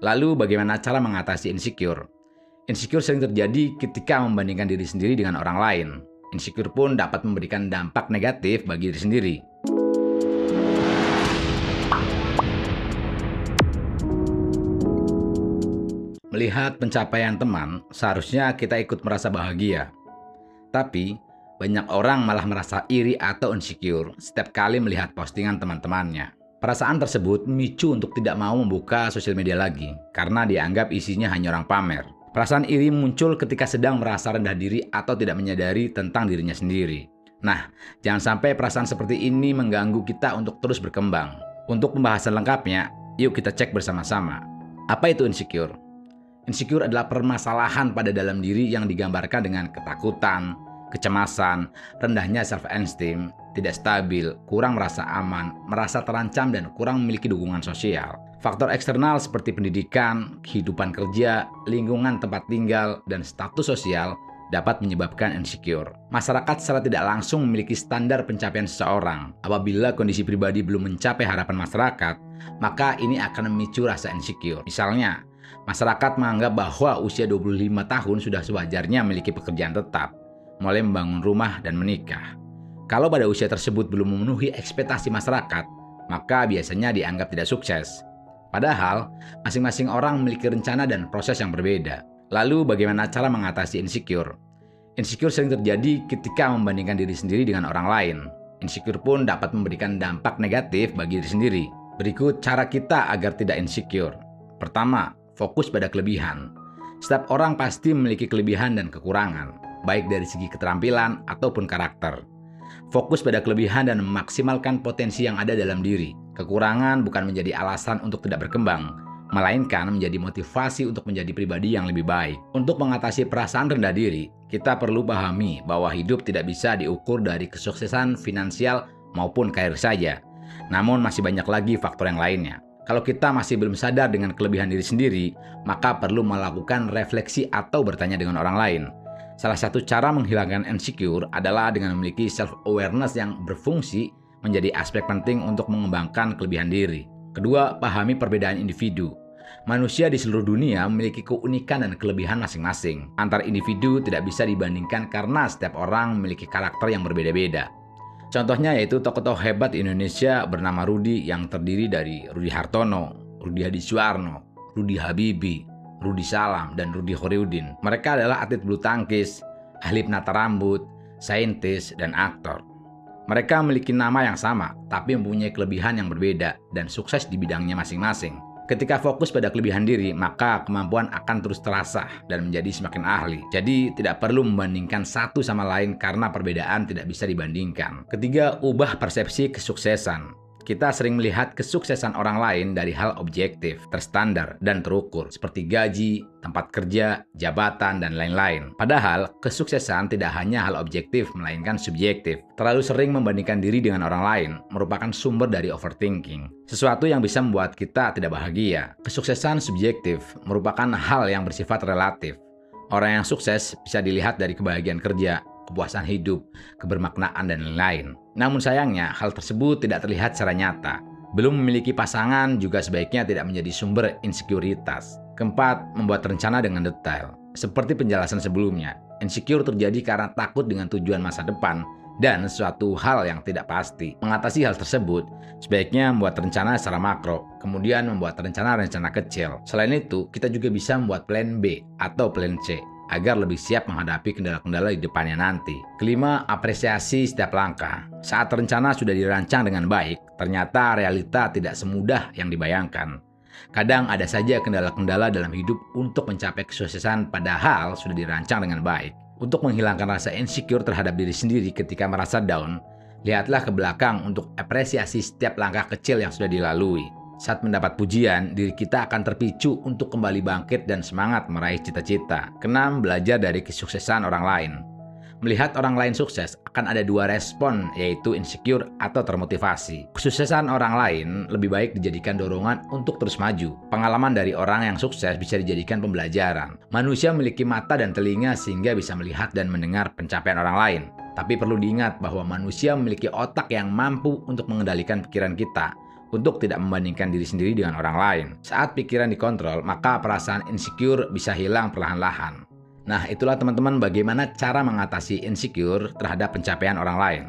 Lalu bagaimana cara mengatasi insecure? Insecure sering terjadi ketika membandingkan diri sendiri dengan orang lain. Insecure pun dapat memberikan dampak negatif bagi diri sendiri. Melihat pencapaian teman, seharusnya kita ikut merasa bahagia. Tapi, banyak orang malah merasa iri atau insecure setiap kali melihat postingan teman-temannya. Perasaan tersebut memicu untuk tidak mau membuka sosial media lagi karena dianggap isinya hanya orang pamer. Perasaan iri muncul ketika sedang merasa rendah diri atau tidak menyadari tentang dirinya sendiri. Nah, jangan sampai perasaan seperti ini mengganggu kita untuk terus berkembang. Untuk pembahasan lengkapnya, yuk kita cek bersama-sama. Apa itu insecure? Insecure adalah permasalahan pada dalam diri yang digambarkan dengan ketakutan, kecemasan, rendahnya self-esteem, tidak stabil, kurang merasa aman, merasa terancam, dan kurang memiliki dukungan sosial. Faktor eksternal seperti pendidikan, kehidupan kerja, lingkungan tempat tinggal, dan status sosial dapat menyebabkan insecure. Masyarakat secara tidak langsung memiliki standar pencapaian seseorang. Apabila kondisi pribadi belum mencapai harapan masyarakat, maka ini akan memicu rasa insecure. Misalnya, masyarakat menganggap bahwa usia 25 tahun sudah sewajarnya memiliki pekerjaan tetap mulai membangun rumah dan menikah. Kalau pada usia tersebut belum memenuhi ekspektasi masyarakat, maka biasanya dianggap tidak sukses. Padahal, masing-masing orang memiliki rencana dan proses yang berbeda. Lalu bagaimana cara mengatasi insecure? Insecure sering terjadi ketika membandingkan diri sendiri dengan orang lain. Insecure pun dapat memberikan dampak negatif bagi diri sendiri. Berikut cara kita agar tidak insecure. Pertama, fokus pada kelebihan. Setiap orang pasti memiliki kelebihan dan kekurangan baik dari segi keterampilan ataupun karakter. Fokus pada kelebihan dan memaksimalkan potensi yang ada dalam diri. Kekurangan bukan menjadi alasan untuk tidak berkembang, melainkan menjadi motivasi untuk menjadi pribadi yang lebih baik. Untuk mengatasi perasaan rendah diri, kita perlu pahami bahwa hidup tidak bisa diukur dari kesuksesan finansial maupun karir saja. Namun masih banyak lagi faktor yang lainnya. Kalau kita masih belum sadar dengan kelebihan diri sendiri, maka perlu melakukan refleksi atau bertanya dengan orang lain. Salah satu cara menghilangkan insecure adalah dengan memiliki self-awareness yang berfungsi menjadi aspek penting untuk mengembangkan kelebihan diri. Kedua, pahami perbedaan individu. Manusia di seluruh dunia memiliki keunikan dan kelebihan masing-masing. Antar individu tidak bisa dibandingkan karena setiap orang memiliki karakter yang berbeda-beda. Contohnya yaitu tokoh-tokoh hebat Indonesia bernama Rudi yang terdiri dari Rudi Hartono, Rudi Hadisuarno, Rudi Habibi, Rudi Salam, dan Rudi Horiudin. Mereka adalah atlet bulu tangkis, ahli penata rambut, saintis, dan aktor. Mereka memiliki nama yang sama, tapi mempunyai kelebihan yang berbeda dan sukses di bidangnya masing-masing. Ketika fokus pada kelebihan diri, maka kemampuan akan terus terasa dan menjadi semakin ahli. Jadi, tidak perlu membandingkan satu sama lain karena perbedaan tidak bisa dibandingkan. Ketiga, ubah persepsi kesuksesan. Kita sering melihat kesuksesan orang lain dari hal objektif, terstandar, dan terukur, seperti gaji, tempat kerja, jabatan, dan lain-lain. Padahal, kesuksesan tidak hanya hal objektif, melainkan subjektif. Terlalu sering membandingkan diri dengan orang lain merupakan sumber dari overthinking, sesuatu yang bisa membuat kita tidak bahagia. Kesuksesan subjektif merupakan hal yang bersifat relatif. Orang yang sukses bisa dilihat dari kebahagiaan kerja, kepuasan hidup, kebermaknaan, dan lain-lain. Namun sayangnya, hal tersebut tidak terlihat secara nyata. Belum memiliki pasangan juga sebaiknya tidak menjadi sumber insekuritas. Keempat, membuat rencana dengan detail. Seperti penjelasan sebelumnya, insecure terjadi karena takut dengan tujuan masa depan dan suatu hal yang tidak pasti. Mengatasi hal tersebut, sebaiknya membuat rencana secara makro, kemudian membuat rencana-rencana kecil. Selain itu, kita juga bisa membuat plan B atau plan C agar lebih siap menghadapi kendala-kendala di depannya nanti. Kelima, apresiasi setiap langkah. Saat rencana sudah dirancang dengan baik, ternyata realita tidak semudah yang dibayangkan. Kadang ada saja kendala-kendala dalam hidup untuk mencapai kesuksesan padahal sudah dirancang dengan baik. Untuk menghilangkan rasa insecure terhadap diri sendiri ketika merasa down, lihatlah ke belakang untuk apresiasi setiap langkah kecil yang sudah dilalui. Saat mendapat pujian, diri kita akan terpicu untuk kembali bangkit dan semangat meraih cita-cita. Kenam, belajar dari kesuksesan orang lain. Melihat orang lain sukses akan ada dua respon, yaitu insecure atau termotivasi. Kesuksesan orang lain lebih baik dijadikan dorongan untuk terus maju. Pengalaman dari orang yang sukses bisa dijadikan pembelajaran. Manusia memiliki mata dan telinga sehingga bisa melihat dan mendengar pencapaian orang lain. Tapi perlu diingat bahwa manusia memiliki otak yang mampu untuk mengendalikan pikiran kita untuk tidak membandingkan diri sendiri dengan orang lain. Saat pikiran dikontrol, maka perasaan insecure bisa hilang perlahan-lahan. Nah, itulah teman-teman bagaimana cara mengatasi insecure terhadap pencapaian orang lain.